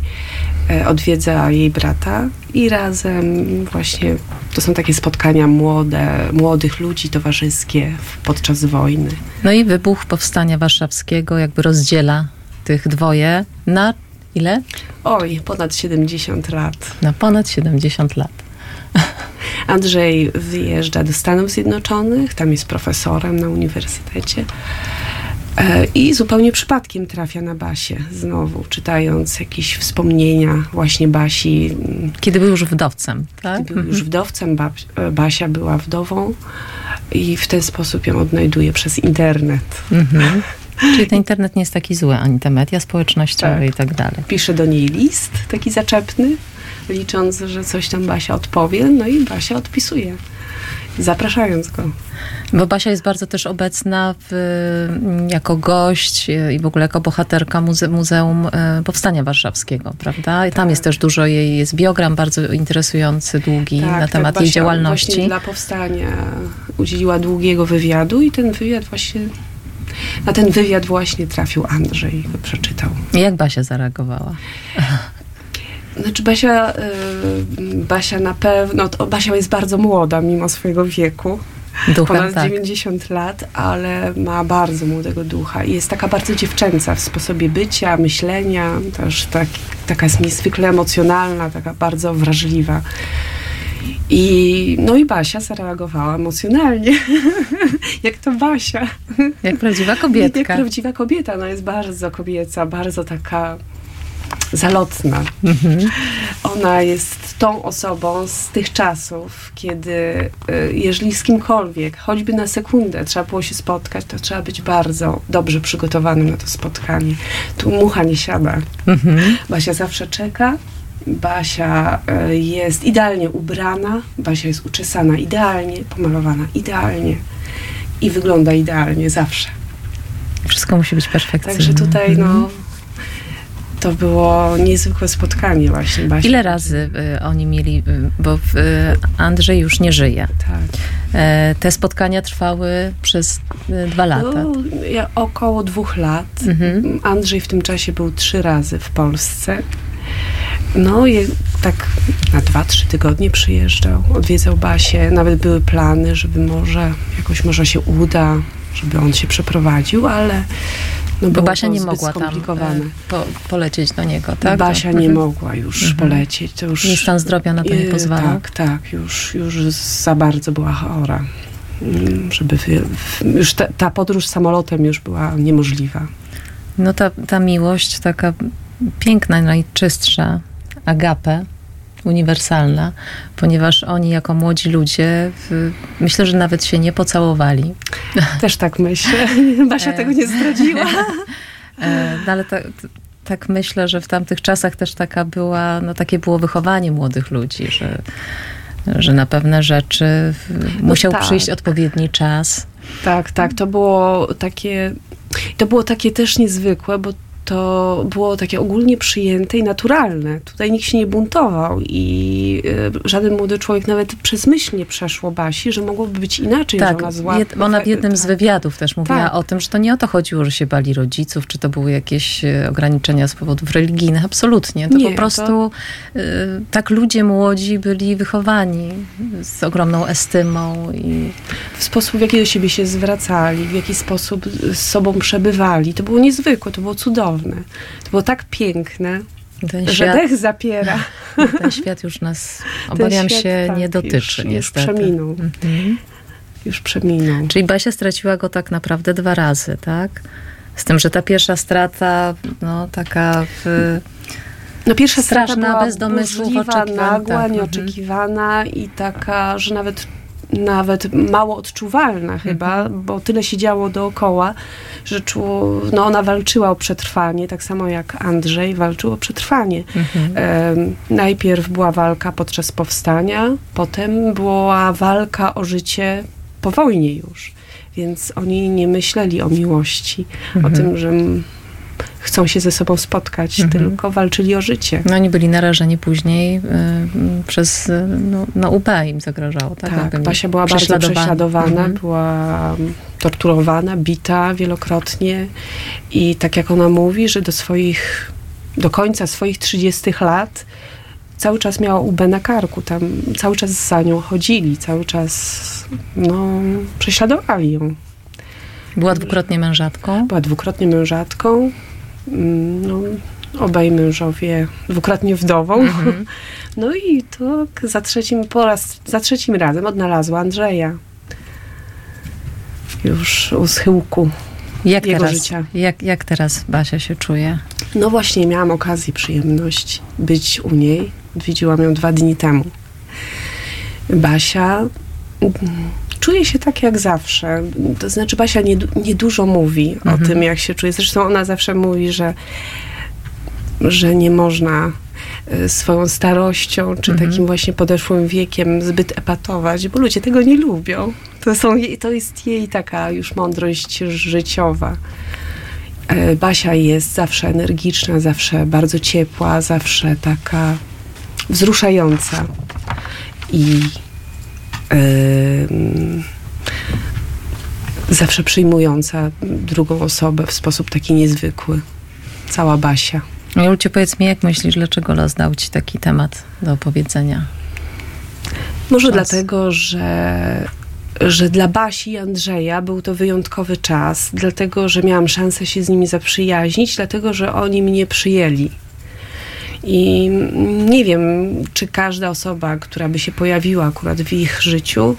S4: E, Odwiedza jej brata i razem właśnie to są takie spotkania młode, młodych ludzi towarzyskie podczas wojny.
S1: No i wybuch powstania warszawskiego jakby rozdziela tych dwoje na ile?
S4: Oj, ponad 70 lat.
S1: Na ponad 70 lat. *laughs*
S4: Andrzej wyjeżdża do Stanów Zjednoczonych, tam jest profesorem na uniwersytecie. E, I zupełnie przypadkiem trafia na Basię znowu, czytając jakieś wspomnienia właśnie Basi.
S1: Kiedy był już wdowcem, tak?
S4: Był już wdowcem, Basia była wdową i w ten sposób ją odnajduje przez internet.
S1: Mhm. *laughs* Czyli ten internet nie jest taki zły, ani te media społecznościowe
S4: Tak.
S1: i tak dalej.
S4: Pisze do niej list, taki zaczepny, licząc, że coś tam Basia odpowie, no i Basia odpisuje, zapraszając go.
S1: Bo Basia jest bardzo też obecna w, mm, jako gość e, i w ogóle jako bohaterka muze Muzeum e, Powstania Warszawskiego, prawda? I tam
S4: Tak.
S1: jest też dużo jej, jest biogram bardzo interesujący, długi na temat jej
S4: Basia
S1: działalności.
S4: Dla powstania udzieliła długiego wywiadu i ten wywiad właśnie, na ten wywiad właśnie trafił Andrzej, go przeczytał.
S1: Jak Basia zareagowała? *laughs*
S4: Znaczy Basia, y, Basia na pewno, to Basia jest bardzo młoda mimo swojego wieku.
S1: Duchem,
S4: ponad
S1: tak.
S4: 90 lat, ale ma bardzo młodego ducha i jest taka bardzo dziewczęca w sposobie bycia, myślenia, też tak, taka jest niezwykle emocjonalna, taka bardzo wrażliwa. I, no i Basia zareagowała emocjonalnie, *laughs* jak to Basia.
S1: Jak prawdziwa *laughs*
S4: Jak
S1: kobietka.
S4: prawdziwa kobieta, no jest bardzo kobieca, bardzo taka zalotna.
S1: Mhm.
S4: Ona jest tą osobą z tych czasów, kiedy y, jeżeli z kimkolwiek, choćby na sekundę trzeba było się spotkać, to trzeba być bardzo dobrze przygotowanym na to spotkanie. Tu mucha nie siada.
S1: Mhm.
S4: Basia zawsze czeka. Basia y, jest idealnie ubrana, Basia jest uczesana idealnie, pomalowana idealnie i wygląda idealnie zawsze.
S1: Wszystko musi być perfekcyjne.
S4: Także tutaj
S1: Mhm.
S4: no, to było niezwykłe spotkanie właśnie Basi.
S1: Ile razy y, oni mieli, y, bo y, Andrzej już nie żyje.
S4: Tak.
S1: E, te spotkania trwały przez y, dwa lata.
S4: No, ja, około dwóch lat.
S1: Mhm.
S4: Andrzej w tym czasie był trzy razy w Polsce. No i tak na dwa, trzy tygodnie przyjeżdżał, odwiedzał Basię. Nawet były plany, żeby może jakoś może się uda, żeby on się przeprowadził, ale no
S1: Bo Basia nie mogła tam e, po, polecieć do niego, tak?
S4: Basia
S1: To-
S4: nie
S1: mhm.
S4: mogła już
S1: Mhm.
S4: polecieć. To już,
S1: Jej stan zdrowia na to nie
S4: Yy,
S1: pozwalał.
S4: Tak, tak, już, już za bardzo była chora. Mm, Żeby już ta, ta podróż samolotem już była niemożliwa.
S1: No ta, ta miłość taka piękna, najczystsza, agape, uniwersalna, ponieważ oni jako młodzi ludzie, w, myślę, że nawet się nie pocałowali.
S4: Też tak myślę. *laughs* Basia tego nie zdradziła. *laughs*
S1: E, No ale tak, tak myślę, że w tamtych czasach też taka była, no takie było wychowanie młodych ludzi, że, że na pewne rzeczy w- musiał
S4: tak.
S1: przyjść odpowiedni czas.
S4: Tak, tak, to było takie, to było takie też niezwykłe, bo to było takie ogólnie przyjęte i naturalne. Tutaj nikt się nie buntował i y, żaden młody człowiek nawet przez myśl nie przeszło Basi, że mogłoby być inaczej,
S1: Tak,
S4: że ona zła.
S1: jed, ona w jednym z
S4: tak.
S1: wywiadów też mówiła
S4: Tak.
S1: o tym, że to nie o to chodziło, że się bali rodziców, czy to były jakieś e, ograniczenia z powodów religijnych. Absolutnie. To
S4: Nie,
S1: po prostu e, tak ludzie młodzi byli wychowani z ogromną estymą i
S4: w sposób, w jaki do siebie się zwracali, w jaki sposób z sobą przebywali. To było niezwykłe, to było cudowne. To było tak piękne,
S1: ten
S4: że
S1: świat,
S4: dech zapiera. *laughs*
S1: ten świat już nas, obawiam
S4: świat,
S1: się,
S4: tak,
S1: nie dotyczy
S4: już- już
S1: niestety.
S4: przeminął.
S1: Mhm.
S4: Już przeminął.
S1: Czyli Basia straciła go tak naprawdę dwa razy, tak? Z tym, że ta pierwsza strata, no taka w,
S4: No pierwsza
S1: Straszna,
S4: strata była
S1: bez domysłów,
S4: nagła,
S1: tak,
S4: nieoczekiwana i taka, że nawet nawet mało odczuwalna chyba, bo tyle się działo dookoła, że czuło, no ona walczyła o przetrwanie, tak samo jak Andrzej walczył o przetrwanie. Em, najpierw była walka podczas powstania, potem była walka o życie po wojnie już. Więc oni nie myśleli o miłości, o tym, że chcą się ze sobą spotkać, tylko walczyli o życie.
S1: No oni byli narażeni później y, przez, no, no UB im zagrażało, tak?
S4: Tak, Basia była bardzo prześladowana,
S1: Mhm.
S4: była torturowana, bita wielokrotnie i tak jak ona mówi, że do swoich, do końca swoich 30 lat cały czas miała UB na karku, tam cały czas za nią chodzili, cały czas no, prześladowali ją.
S1: Była dwukrotnie mężatką.
S4: Była dwukrotnie mężatką, no, obaj mężowie dwukrotnie wdową.
S1: Mhm. *laughs*
S4: No i to za trzecim, po raz, za trzecim razem odnalazła Andrzeja. Już u schyłku.
S1: Jak
S4: Jego
S1: teraz,
S4: życia.
S1: Jak, jak teraz Basia się czuje?
S4: No właśnie, miałam okazję, przyjemność być u niej. Odwiedziłam ją dwa dni temu. Basia czuje się tak jak zawsze. To znaczy, Basia nie, nie dużo mówi o tym, jak się czuje. Zresztą ona zawsze mówi, że, że nie można y, swoją starością, czy takim właśnie podeszłym wiekiem zbyt epatować, bo ludzie tego nie lubią. To, są jej, to jest jej taka już mądrość życiowa. E, Basia jest zawsze energiczna, zawsze bardzo ciepła, zawsze taka wzruszająca i em, zawsze przyjmująca drugą osobę w sposób taki niezwykły. Cała Basia.
S1: Julciu, powiedz mi, jak myślisz, dlaczego los dał ci taki temat do opowiedzenia?
S4: Może
S1: Czas.
S4: dlatego, że, że dla Basi i Andrzeja był to wyjątkowy czas, dlatego, że miałam szansę się z nimi zaprzyjaźnić, dlatego, że oni mnie przyjęli. I nie wiem, czy każda osoba, która by się pojawiła akurat w ich życiu,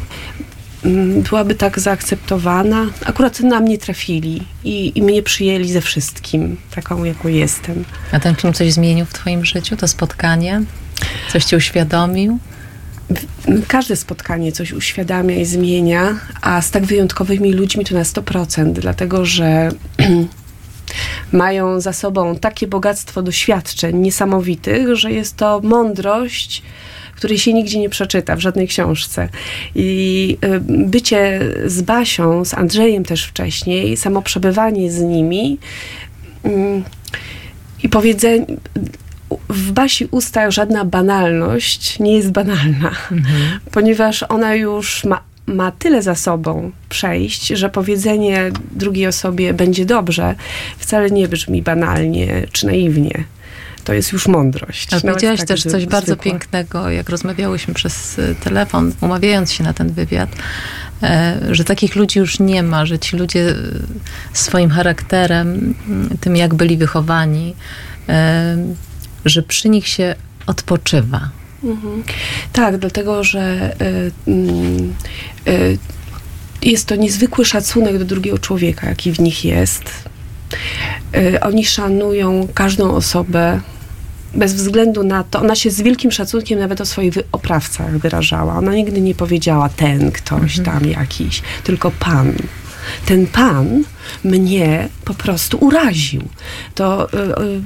S4: mm, byłaby tak zaakceptowana. Akurat na mnie trafili i, i mnie przyjęli ze wszystkim, taką, jaką jestem.
S1: A ten film coś zmienił w twoim życiu? To spotkanie? Coś ci uświadomił?
S4: Każde spotkanie coś uświadamia i zmienia, a z tak wyjątkowymi ludźmi to na 100%, dlatego że *clears throat* mają za sobą takie bogactwo doświadczeń niesamowitych, że jest to mądrość, której się nigdzie nie przeczyta w żadnej książce. I y, bycie z Basią, z Andrzejem też wcześniej, samo przebywanie z nimi mm, i powiedzenie, w Basi ustach żadna banalność nie jest banalna, ponieważ ona już ma, ma tyle za sobą przejść, że powiedzenie drugiej osobie będzie dobrze wcale nie brzmi banalnie czy naiwnie. To jest już mądrość.
S1: Ale powiedziałaś
S4: tak
S1: też coś bardzo pięknego, jak rozmawiałyśmy przez y, telefon, umawiając się na ten wywiad, e, że takich ludzi już nie ma, że ci ludzie y, swoim charakterem, y, tym jak byli wychowani, że przy nich się odpoczywa.
S4: Mhm. Tak, dlatego że y, mm, y, jest to niezwykły szacunek do drugiego człowieka, jaki w nich jest. Y, oni szanują każdą osobę bez względu na to. Ona się z wielkim szacunkiem nawet o swoich oprawcach wyrażała. Ona nigdy nie powiedziała ten ktoś tam jakiś, tylko pan. Ten pan mnie po prostu uraził. To y, y,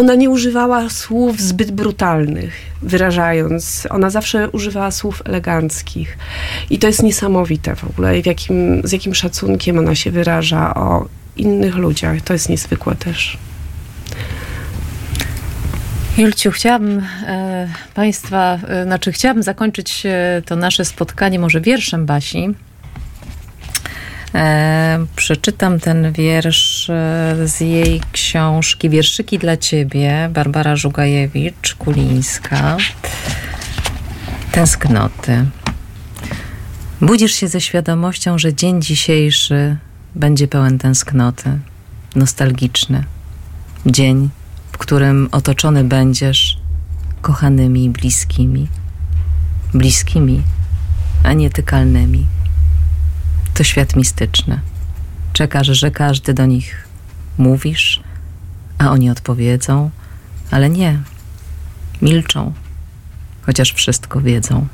S4: ona nie używała słów zbyt brutalnych, wyrażając. Ona zawsze używała słów eleganckich. I to jest niesamowite w ogóle, w jakim, z jakim szacunkiem ona się wyraża o innych ludziach. To jest niezwykłe też.
S1: Julciu, chciałabym e, Państwa, e, znaczy chciałabym zakończyć e, to nasze spotkanie może wierszem Basi. E, przeczytam ten wiersz e, z jej książki Wierszyki dla Ciebie, Barbara Żugajewicz, Kulińska. Tęsknoty. Budzisz się ze świadomością, że dzień dzisiejszy będzie pełen tęsknoty, nostalgiczny. Dzień, w którym otoczony będziesz kochanymi i bliskimi. Bliskimi, a nietykalnymi. To świat mistyczny. Czekasz, że każdy do nich mówisz, a oni odpowiedzą, ale nie. Milczą, chociaż wszystko wiedzą.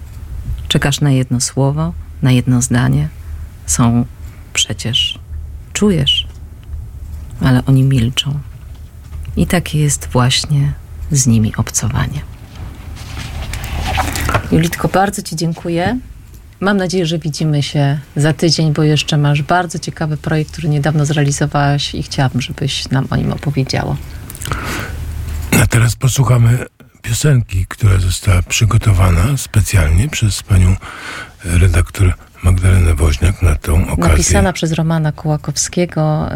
S1: Czekasz na jedno słowo, na jedno zdanie. Są przecież. Czujesz, ale oni milczą. I takie jest właśnie z nimi obcowanie. Julitko, bardzo Ci dziękuję. Mam nadzieję, że widzimy się za tydzień, bo jeszcze masz bardzo ciekawy projekt, który niedawno zrealizowałaś i chciałabym, żebyś nam o nim opowiedziała.
S2: A teraz posłuchamy piosenki, która została przygotowana specjalnie przez panią redaktor Magdalenę Woźniak na tą okazję.
S1: Napisana przez Romana Kołakowskiego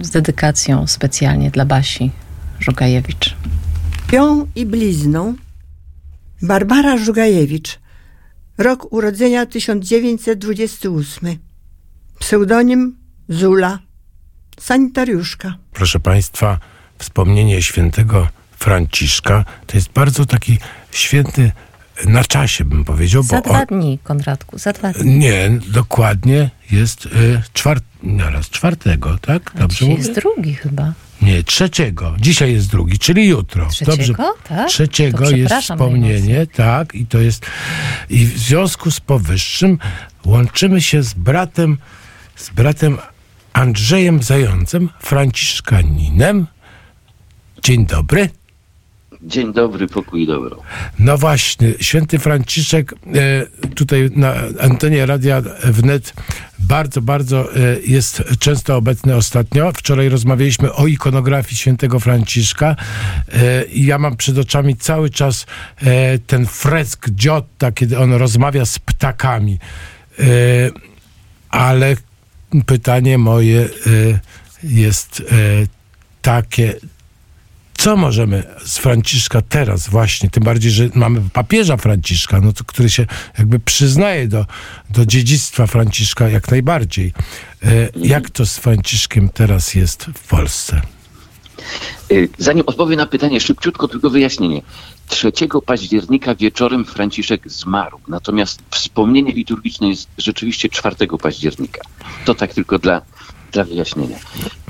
S1: y, z dedykacją specjalnie dla Basi Żugajewicz.
S5: Krwią i blizną Barbara Żugajewicz Rok urodzenia 1928 Pseudonim Zula Sanitariuszka
S2: Proszę Państwa, wspomnienie świętego Franciszka to jest bardzo taki święty na czasie, bym powiedział.
S1: Za
S2: bo
S1: dwa
S2: on-
S1: dni, Konradku, za dwa dni.
S2: Nie, dokładnie jest y, czwart, naraz, czwartego, tak?
S1: A
S2: Dobrze mówię?
S1: jest drugi chyba.
S2: Nie, trzeciego. Dzisiaj jest drugi, czyli jutro.
S1: Trzeciego,
S2: Dobrze.
S1: tak?
S2: Trzeciego
S1: To
S2: jest wspomnienie, tak, i to jest. I w związku z powyższym łączymy się z bratem, z bratem Andrzejem Zającem, Franciszkaninem. Dzień dobry.
S6: Dzień dobry, pokój dobro.
S2: No właśnie, święty Franciszek e, tutaj na antenie Radia Wnet bardzo, bardzo e, jest często obecny ostatnio. Wczoraj rozmawialiśmy o ikonografii świętego Franciszka e, i ja mam przed oczami cały czas ten fresk Giotta, kiedy on rozmawia z ptakami. Ale pytanie moje jest takie, co możemy z Franciszka teraz właśnie, tym bardziej, że mamy papieża Franciszka, no to, który się jakby przyznaje do, do dziedzictwa Franciszka jak najbardziej. E, jak to z Franciszkiem teraz jest w Polsce?
S6: Y, Zanim odpowiem na pytanie, szybciutko tylko wyjaśnienie. 3 października wieczorem Franciszek zmarł, natomiast wspomnienie liturgiczne jest rzeczywiście 4 października. To tak tylko dla, dla wyjaśnienia.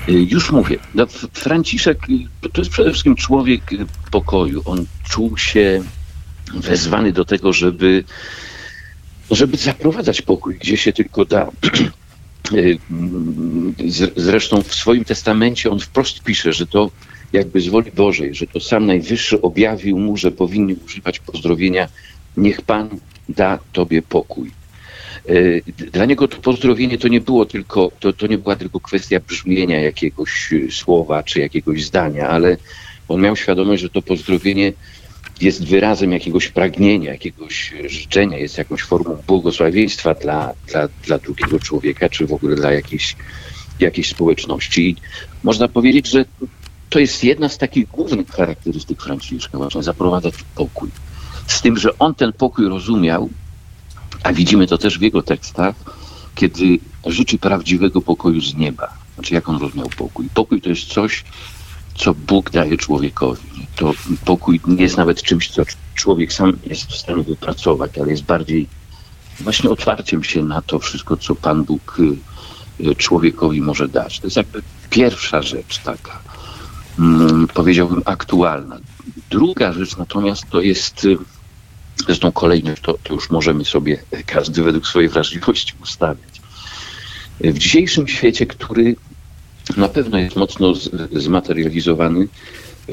S6: Y, Już mówię, no, Franciszek y, to jest przede wszystkim człowiek y, pokoju. On czuł się wezwany do tego, żeby, żeby zaprowadzać pokój, gdzie się tylko da. *clears throat* Zresztą w swoim testamencie on wprost pisze, że to jakby z woli Bożej, że to sam Najwyższy objawił mu, że powinni używać pozdrowienia niech Pan da Tobie pokój. Y, Dla niego to pozdrowienie to nie było tylko, to, to nie była tylko kwestia brzmienia jakiegoś y, słowa czy jakiegoś zdania, ale on miał świadomość, że to pozdrowienie jest wyrazem jakiegoś pragnienia, jakiegoś życzenia, jest jakąś formą błogosławieństwa dla, dla, dla drugiego człowieka, czy w ogóle dla jakiejś, jakiejś społeczności. I można powiedzieć, że to jest jedna z takich głównych charakterystyk Franciszka, właśnie zaprowadzać pokój. Z tym, że on ten pokój rozumiał, a widzimy to też w jego tekstach, kiedy życzy prawdziwego pokoju z nieba. Znaczy, jak on rozumiał pokój? Pokój to jest coś, co Bóg daje człowiekowi. To pokój nie jest nawet czymś, co człowiek sam jest w stanie wypracować, ale jest bardziej właśnie otwarciem się na to wszystko, co Pan Bóg y, y, człowiekowi może dać. To jest jakby pierwsza rzecz taka, mm, powiedziałbym, aktualna. Druga rzecz natomiast to jest, y, zresztą kolejność, to, to już możemy sobie każdy według swojej wrażliwości ustawiać. W dzisiejszym świecie, który na pewno jest mocno zmaterializowany,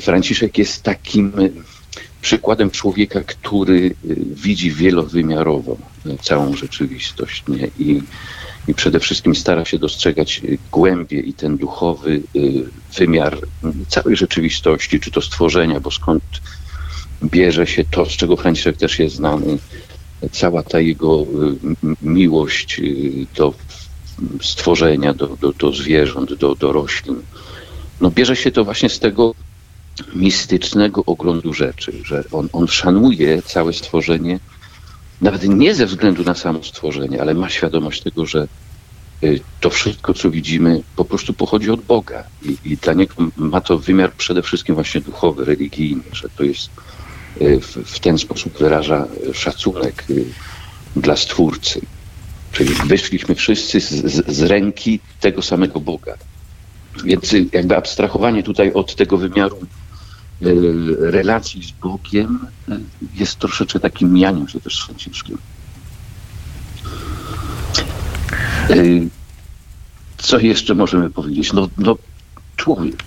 S6: Franciszek jest takim przykładem człowieka, który widzi wielowymiarowo całą rzeczywistość nie? I, i przede wszystkim stara się dostrzegać głębie i ten duchowy wymiar całej rzeczywistości, czy to stworzenia, bo skąd bierze się to, z czego Franciszek też jest znany, cała ta jego miłość do stworzenia, do, do, do zwierząt, do, do roślin. No bierze się to właśnie z tego mistycznego oglądu rzeczy, że on, on szanuje całe stworzenie, nawet nie ze względu na samo stworzenie, ale ma świadomość tego, że y, to wszystko, co widzimy, po prostu pochodzi od Boga. I, I, dla niego ma to wymiar przede wszystkim właśnie duchowy, religijny, że to jest y, w, w ten sposób wyraża szacunek y, dla Stwórcy. Czyli wyszliśmy wszyscy z, z, z ręki tego samego Boga. Więc jakby abstrahowanie tutaj od tego wymiaru relacji z Bogiem jest troszeczkę takim mijaniem się też z Franciszkiem. Co jeszcze możemy powiedzieć? No, no człowiek.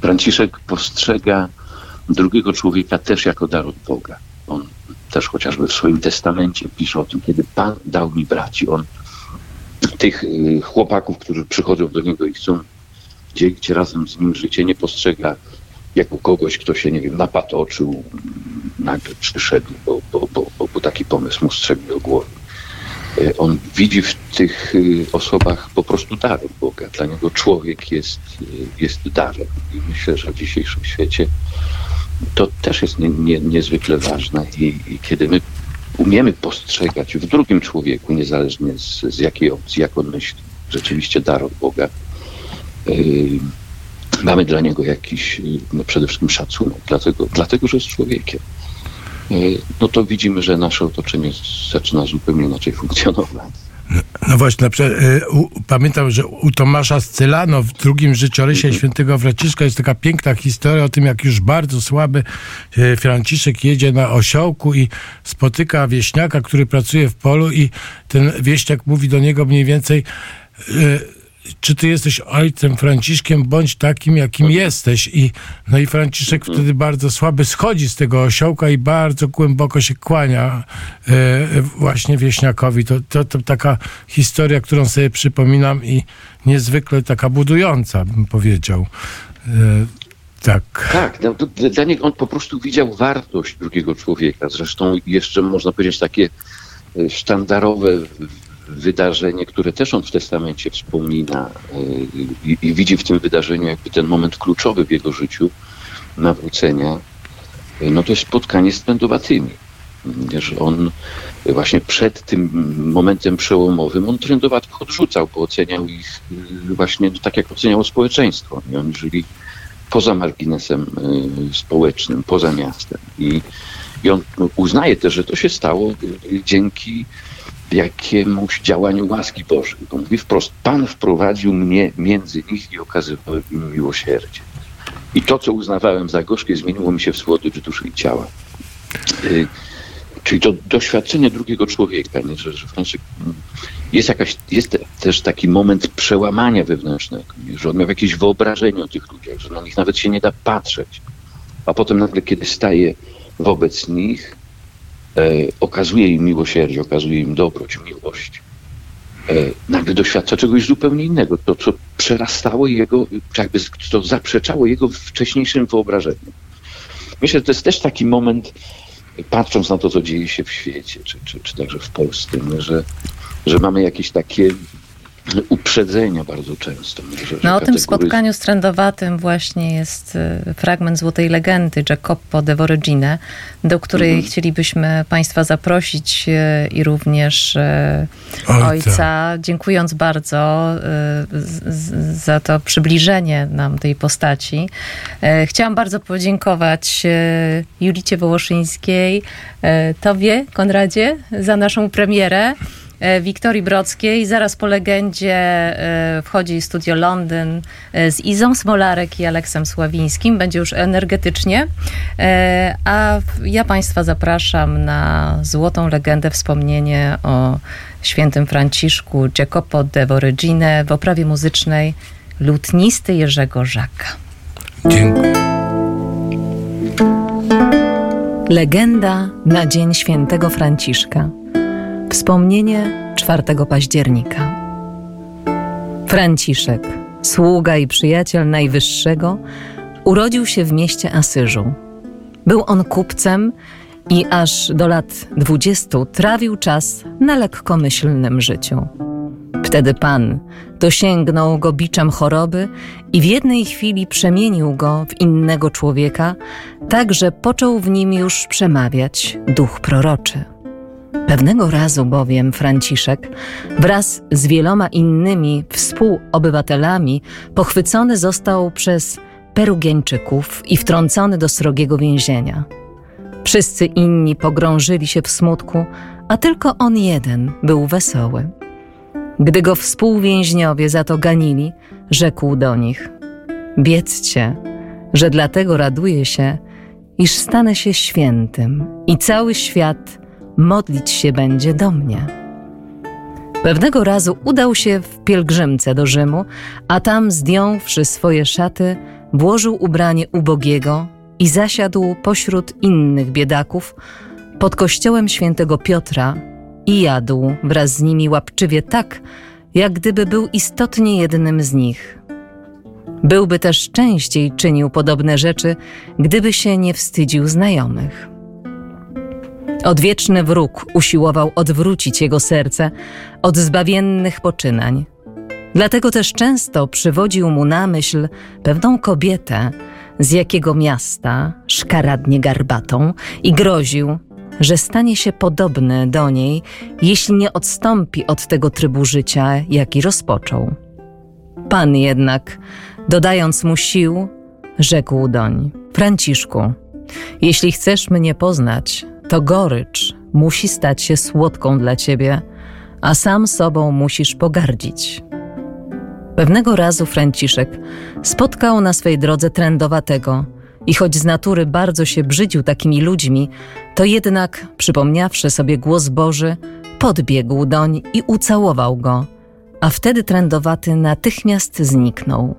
S6: Franciszek postrzega drugiego człowieka też jako dar od Boga. On też chociażby w swoim testamencie pisze o tym, kiedy Pan dał mi braci. On tych chłopaków, którzy przychodzą do niego i chcą dzielić razem z nim życie, nie postrzega jako kogoś, kto się, nie wiem, napatoczył, nagle przyszedł, bo, bo, bo, bo taki pomysł mu strzegł do głowy. E, on widzi w tych y, osobach po prostu dar od Boga. Dla niego człowiek jest, y, jest darem. I myślę, że w dzisiejszym świecie to też jest nie, nie, niezwykle ważne. I, I, kiedy my umiemy postrzegać w drugim człowieku, niezależnie z, z jakiej opcji, jak on myśli, rzeczywiście dar od Boga, yy, mamy dla niego jakiś no przede wszystkim szacunek, dlatego, dlatego że jest człowiekiem. E, no to widzimy, że nasze otoczenie zaczyna zupełnie inaczej funkcjonować.
S2: No, właśnie, u, pamiętam, że u Tomasza Scylano w drugim życiorysie świętego Franciszka jest taka piękna historia o tym, jak już bardzo słaby e, Franciszek jedzie na osiołku i spotyka wieśniaka, który pracuje w polu i ten wieśniak mówi do niego mniej więcej czy ty jesteś ojcem Franciszkiem, bądź takim, jakim jesteś. I, no i Franciszek mhm. wtedy bardzo słaby schodzi z tego osiołka i bardzo głęboko się kłania e, właśnie wieśniakowi. To, to, to taka historia, którą sobie przypominam i niezwykle taka budująca, bym powiedział. E, tak.
S6: Tak, no, dla niego on po prostu widział wartość drugiego człowieka. Zresztą jeszcze można powiedzieć takie e, sztandarowe wydarzenie, które też on w testamencie wspomina y, i, i, widzi w tym wydarzeniu jakby ten moment kluczowy w jego życiu nawrócenia, y, no to jest spotkanie z trędowatymi. Że on właśnie przed tym momentem przełomowym, on trędowatych odrzucał, bo oceniał ich y, właśnie tak, jak oceniało społeczeństwo. I oni żyli poza marginesem społecznym, poza miastem. I, i on uznaje też, że to się stało dzięki jakiemuś działaniu łaski Bożej. Bo mówi wprost, Pan wprowadził mnie między nich i okazywał im miłosierdzie. I to, co uznawałem za gorzkie, zmieniło mi się w słodycz duszy i ciała. Y, czyli to doświadczenie drugiego człowieka, nie? że, że Franciszek mm, jest, jakaś, jest też taki moment przełamania wewnętrznego, nie? że on miał jakieś wyobrażenie o tych ludziach, że na nich nawet się nie da patrzeć. A potem nagle, kiedy staje wobec nich, okazuje im miłosierdzie, okazuje im dobroć, miłość, e, nagle doświadcza czegoś zupełnie innego. To, co przerastało jego, jakby to zaprzeczało jego wcześniejszym wyobrażeniom. Myślę, że to jest też taki moment, patrząc na to, co dzieje się w świecie, czy, czy, czy także w Polsce, że, że mamy jakieś takie uprzedzenia bardzo często.
S1: Że, no o tym spotkaniu z trendowatym właśnie jest y, fragment Złotej Legendy Jacopo de Voragine, do której mhm. chcielibyśmy Państwa zaprosić y, i również y, ojca. ojca, dziękując bardzo za to przybliżenie nam tej postaci. Chciałam bardzo podziękować Julicie Wołoszyńskiej, Tobie, Konradzie, za naszą premierę. E, Wiktorii Brodzkiej. Zaraz po legendzie e, wchodzi Studio Londyn e, z Izą Smolarek i Aleksem Sławińskim. Będzie już energetycznie. A ja Państwa zapraszam na złotą legendę, wspomnienie o świętym Franciszku Jacopo de Voragine w oprawie muzycznej lutnisty Jerzego Żaka.
S2: Dziękuję.
S1: Legenda na Dzień Świętego Franciszka. Wspomnienie 4 października. Franciszek, sługa i przyjaciel Najwyższego, urodził się w mieście Asyżu. Był on kupcem i aż do lat dwudziestu trawił czas na lekkomyślnym życiu. Wtedy Pan dosięgnął go biczem choroby i w jednej chwili przemienił go w innego człowieka, tak że począł w nim już przemawiać duch proroczy. Pewnego razu bowiem Franciszek wraz z wieloma innymi współobywatelami pochwycony został przez Perugieńczyków i wtrącony do srogiego więzienia. Wszyscy inni pogrążyli się w smutku, a tylko on jeden był wesoły. Gdy go współwięźniowie za to ganili, rzekł do nich: Wiedzcie, że dlatego raduję się, iż stanę się świętym i cały świat modlić się będzie do mnie. Pewnego razu udał się w pielgrzymce do Rzymu, a tam zdjąwszy swoje szaty, włożył ubranie ubogiego i zasiadł pośród innych biedaków pod kościołem świętego Piotra i jadł wraz z nimi łapczywie tak, jak gdyby był istotnie jednym z nich. Byłby też częściej czynił podobne rzeczy, gdyby się nie wstydził znajomych. Odwieczny wróg usiłował odwrócić jego serce od zbawiennych poczynań. Dlatego też często przywodził mu na myśl pewną kobietę z jakiego miasta, szkaradnie garbatą, i groził, że stanie się podobny do niej, jeśli nie odstąpi od tego trybu życia, jaki rozpoczął. Pan jednak, dodając mu sił, rzekł doń: Franciszku, jeśli chcesz mnie poznać, to gorycz musi stać się słodką dla ciebie, a sam sobą musisz pogardzić. Pewnego razu Franciszek spotkał na swej drodze trędowatego i choć z natury bardzo się brzydził takimi ludźmi, to jednak, przypomniawszy sobie głos Boży, podbiegł doń i ucałował go, a wtedy trędowaty natychmiast zniknął.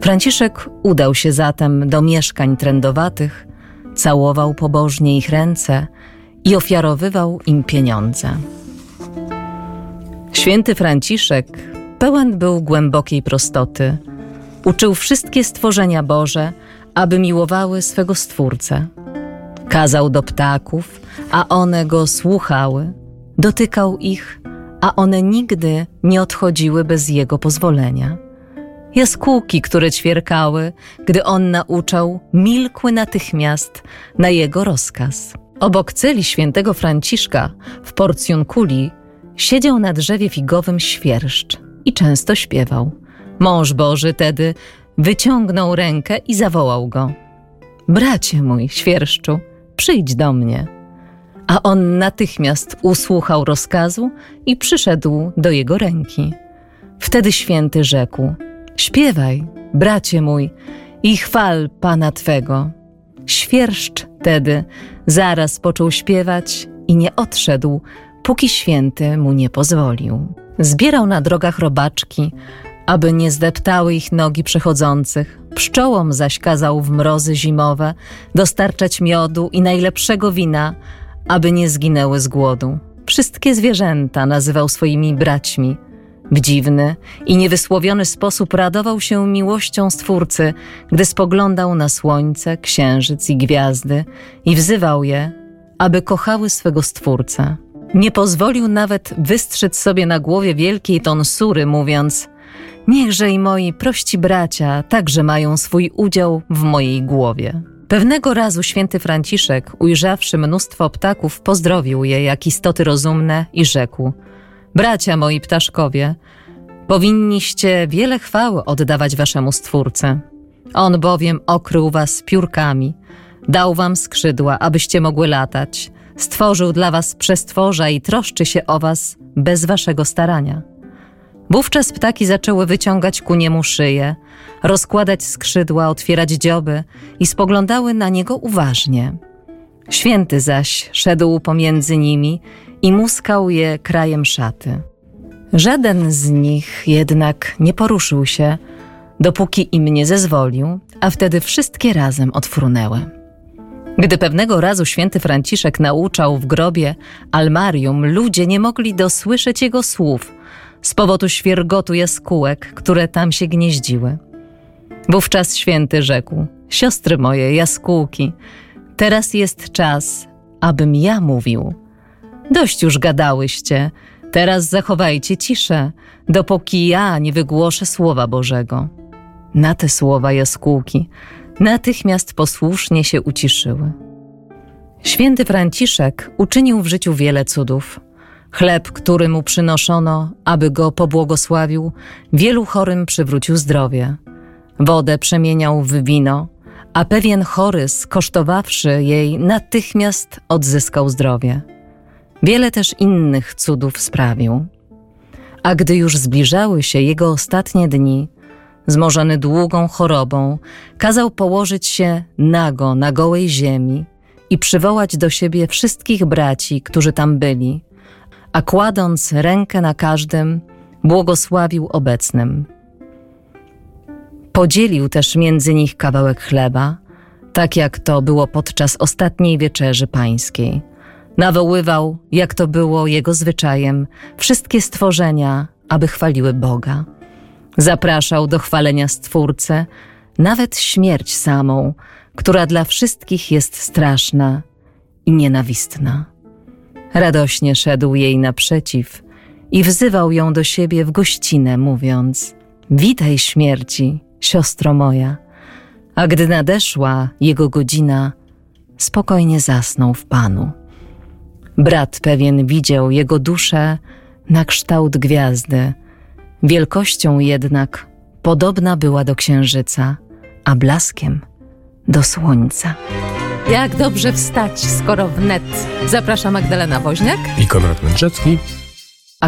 S1: Franciszek udał się zatem do mieszkań trędowatych, całował pobożnie ich ręce i ofiarowywał im pieniądze. Święty Franciszek pełen był głębokiej prostoty. Uczył wszystkie stworzenia Boże, aby miłowały swego Stwórcę. Kazał do ptaków, a one go słuchały. Dotykał ich, a one nigdy nie odchodziły bez jego pozwolenia. Jaskółki, które ćwierkały, gdy on nauczał, milkły natychmiast na jego rozkaz. Obok celi świętego Franciszka w Porcjunkuli siedział na drzewie figowym świerszcz i często śpiewał. Mąż Boży tedy wyciągnął rękę i zawołał go. Bracie mój, świerszczu, przyjdź do mnie. A on natychmiast usłuchał rozkazu i przyszedł do jego ręki. Wtedy święty rzekł: Śpiewaj, bracie mój, i chwal Pana Twego. Świerszcz tedy zaraz począł śpiewać i nie odszedł, póki święty mu nie pozwolił. Zbierał na drogach robaczki, aby nie zdeptały ich nogi przechodzących. Pszczołom zaś kazał w mrozy zimowe dostarczać miodu i najlepszego wina, aby nie zginęły z głodu. Wszystkie zwierzęta nazywał swoimi braćmi. W dziwny i niewysłowiony sposób radował się miłością Stwórcy, gdy spoglądał na słońce, księżyc i gwiazdy i wzywał je, aby kochały swego Stwórcę. Nie pozwolił nawet wystrzec sobie na głowie wielkiej tonsury, mówiąc: Niechże i moi prości bracia także mają swój udział w mojej głowie. Pewnego razu święty Franciszek, ujrzawszy mnóstwo ptaków, pozdrowił je jak istoty rozumne i rzekł: Bracia moi ptaszkowie, powinniście wiele chwały oddawać waszemu Stwórcy. On bowiem okrył was piórkami, dał wam skrzydła, abyście mogły latać Stworzył dla was przestworza i troszczy się o was bez waszego starania. Wówczas ptaki zaczęły wyciągać ku niemu szyję, rozkładać skrzydła, otwierać dzioby i spoglądały na niego uważnie. Święty zaś szedł pomiędzy nimi i muskał je krajem szaty. Żaden z nich jednak nie poruszył się, dopóki im nie zezwolił, a wtedy wszystkie razem odfrunęły. Gdy pewnego razu święty Franciszek nauczał w grobie almarium, ludzie nie mogli dosłyszeć jego słów z powodu świergotu jaskółek, które tam się gnieździły. Wówczas święty rzekł: Siostry moje, jaskółki, teraz jest czas, abym ja mówił. Dość już gadałyście, teraz zachowajcie ciszę, dopóki ja nie wygłoszę słowa Bożego. Na te słowa jaskółki natychmiast posłusznie się uciszyły. Święty Franciszek uczynił w życiu wiele cudów. Chleb, który mu przynoszono, aby go pobłogosławił, wielu chorym przywrócił zdrowie. Wodę przemieniał w wino, a pewien chory, skosztowawszy jej, natychmiast odzyskał zdrowie. Wiele też innych cudów sprawił. A gdy już zbliżały się jego ostatnie dni, zmorzony długą chorobą, kazał położyć się nago na gołej ziemi i przywołać do siebie wszystkich braci, którzy tam byli, a kładąc rękę na każdym, błogosławił obecnym. Podzielił też między nich kawałek chleba, tak jak to było podczas ostatniej wieczerzy pańskiej. Nawoływał, jak to było jego zwyczajem, wszystkie stworzenia, aby chwaliły Boga. Zapraszał do chwalenia Stwórcę, nawet śmierć samą, która dla wszystkich jest straszna i nienawistna. Radośnie szedł jej naprzeciw i wzywał ją do siebie w gościnę, mówiąc: Witaj śmierci, siostro moja. A gdy nadeszła jego godzina, spokojnie zasnął w Panu. Brat pewien widział jego duszę na kształt gwiazdy, wielkością jednak podobna była do księżyca, a blaskiem do słońca. Jak dobrze wstać, skoro wnet. Zaprasza Magdalena Woźniak
S2: I Konrad Mędrzecki.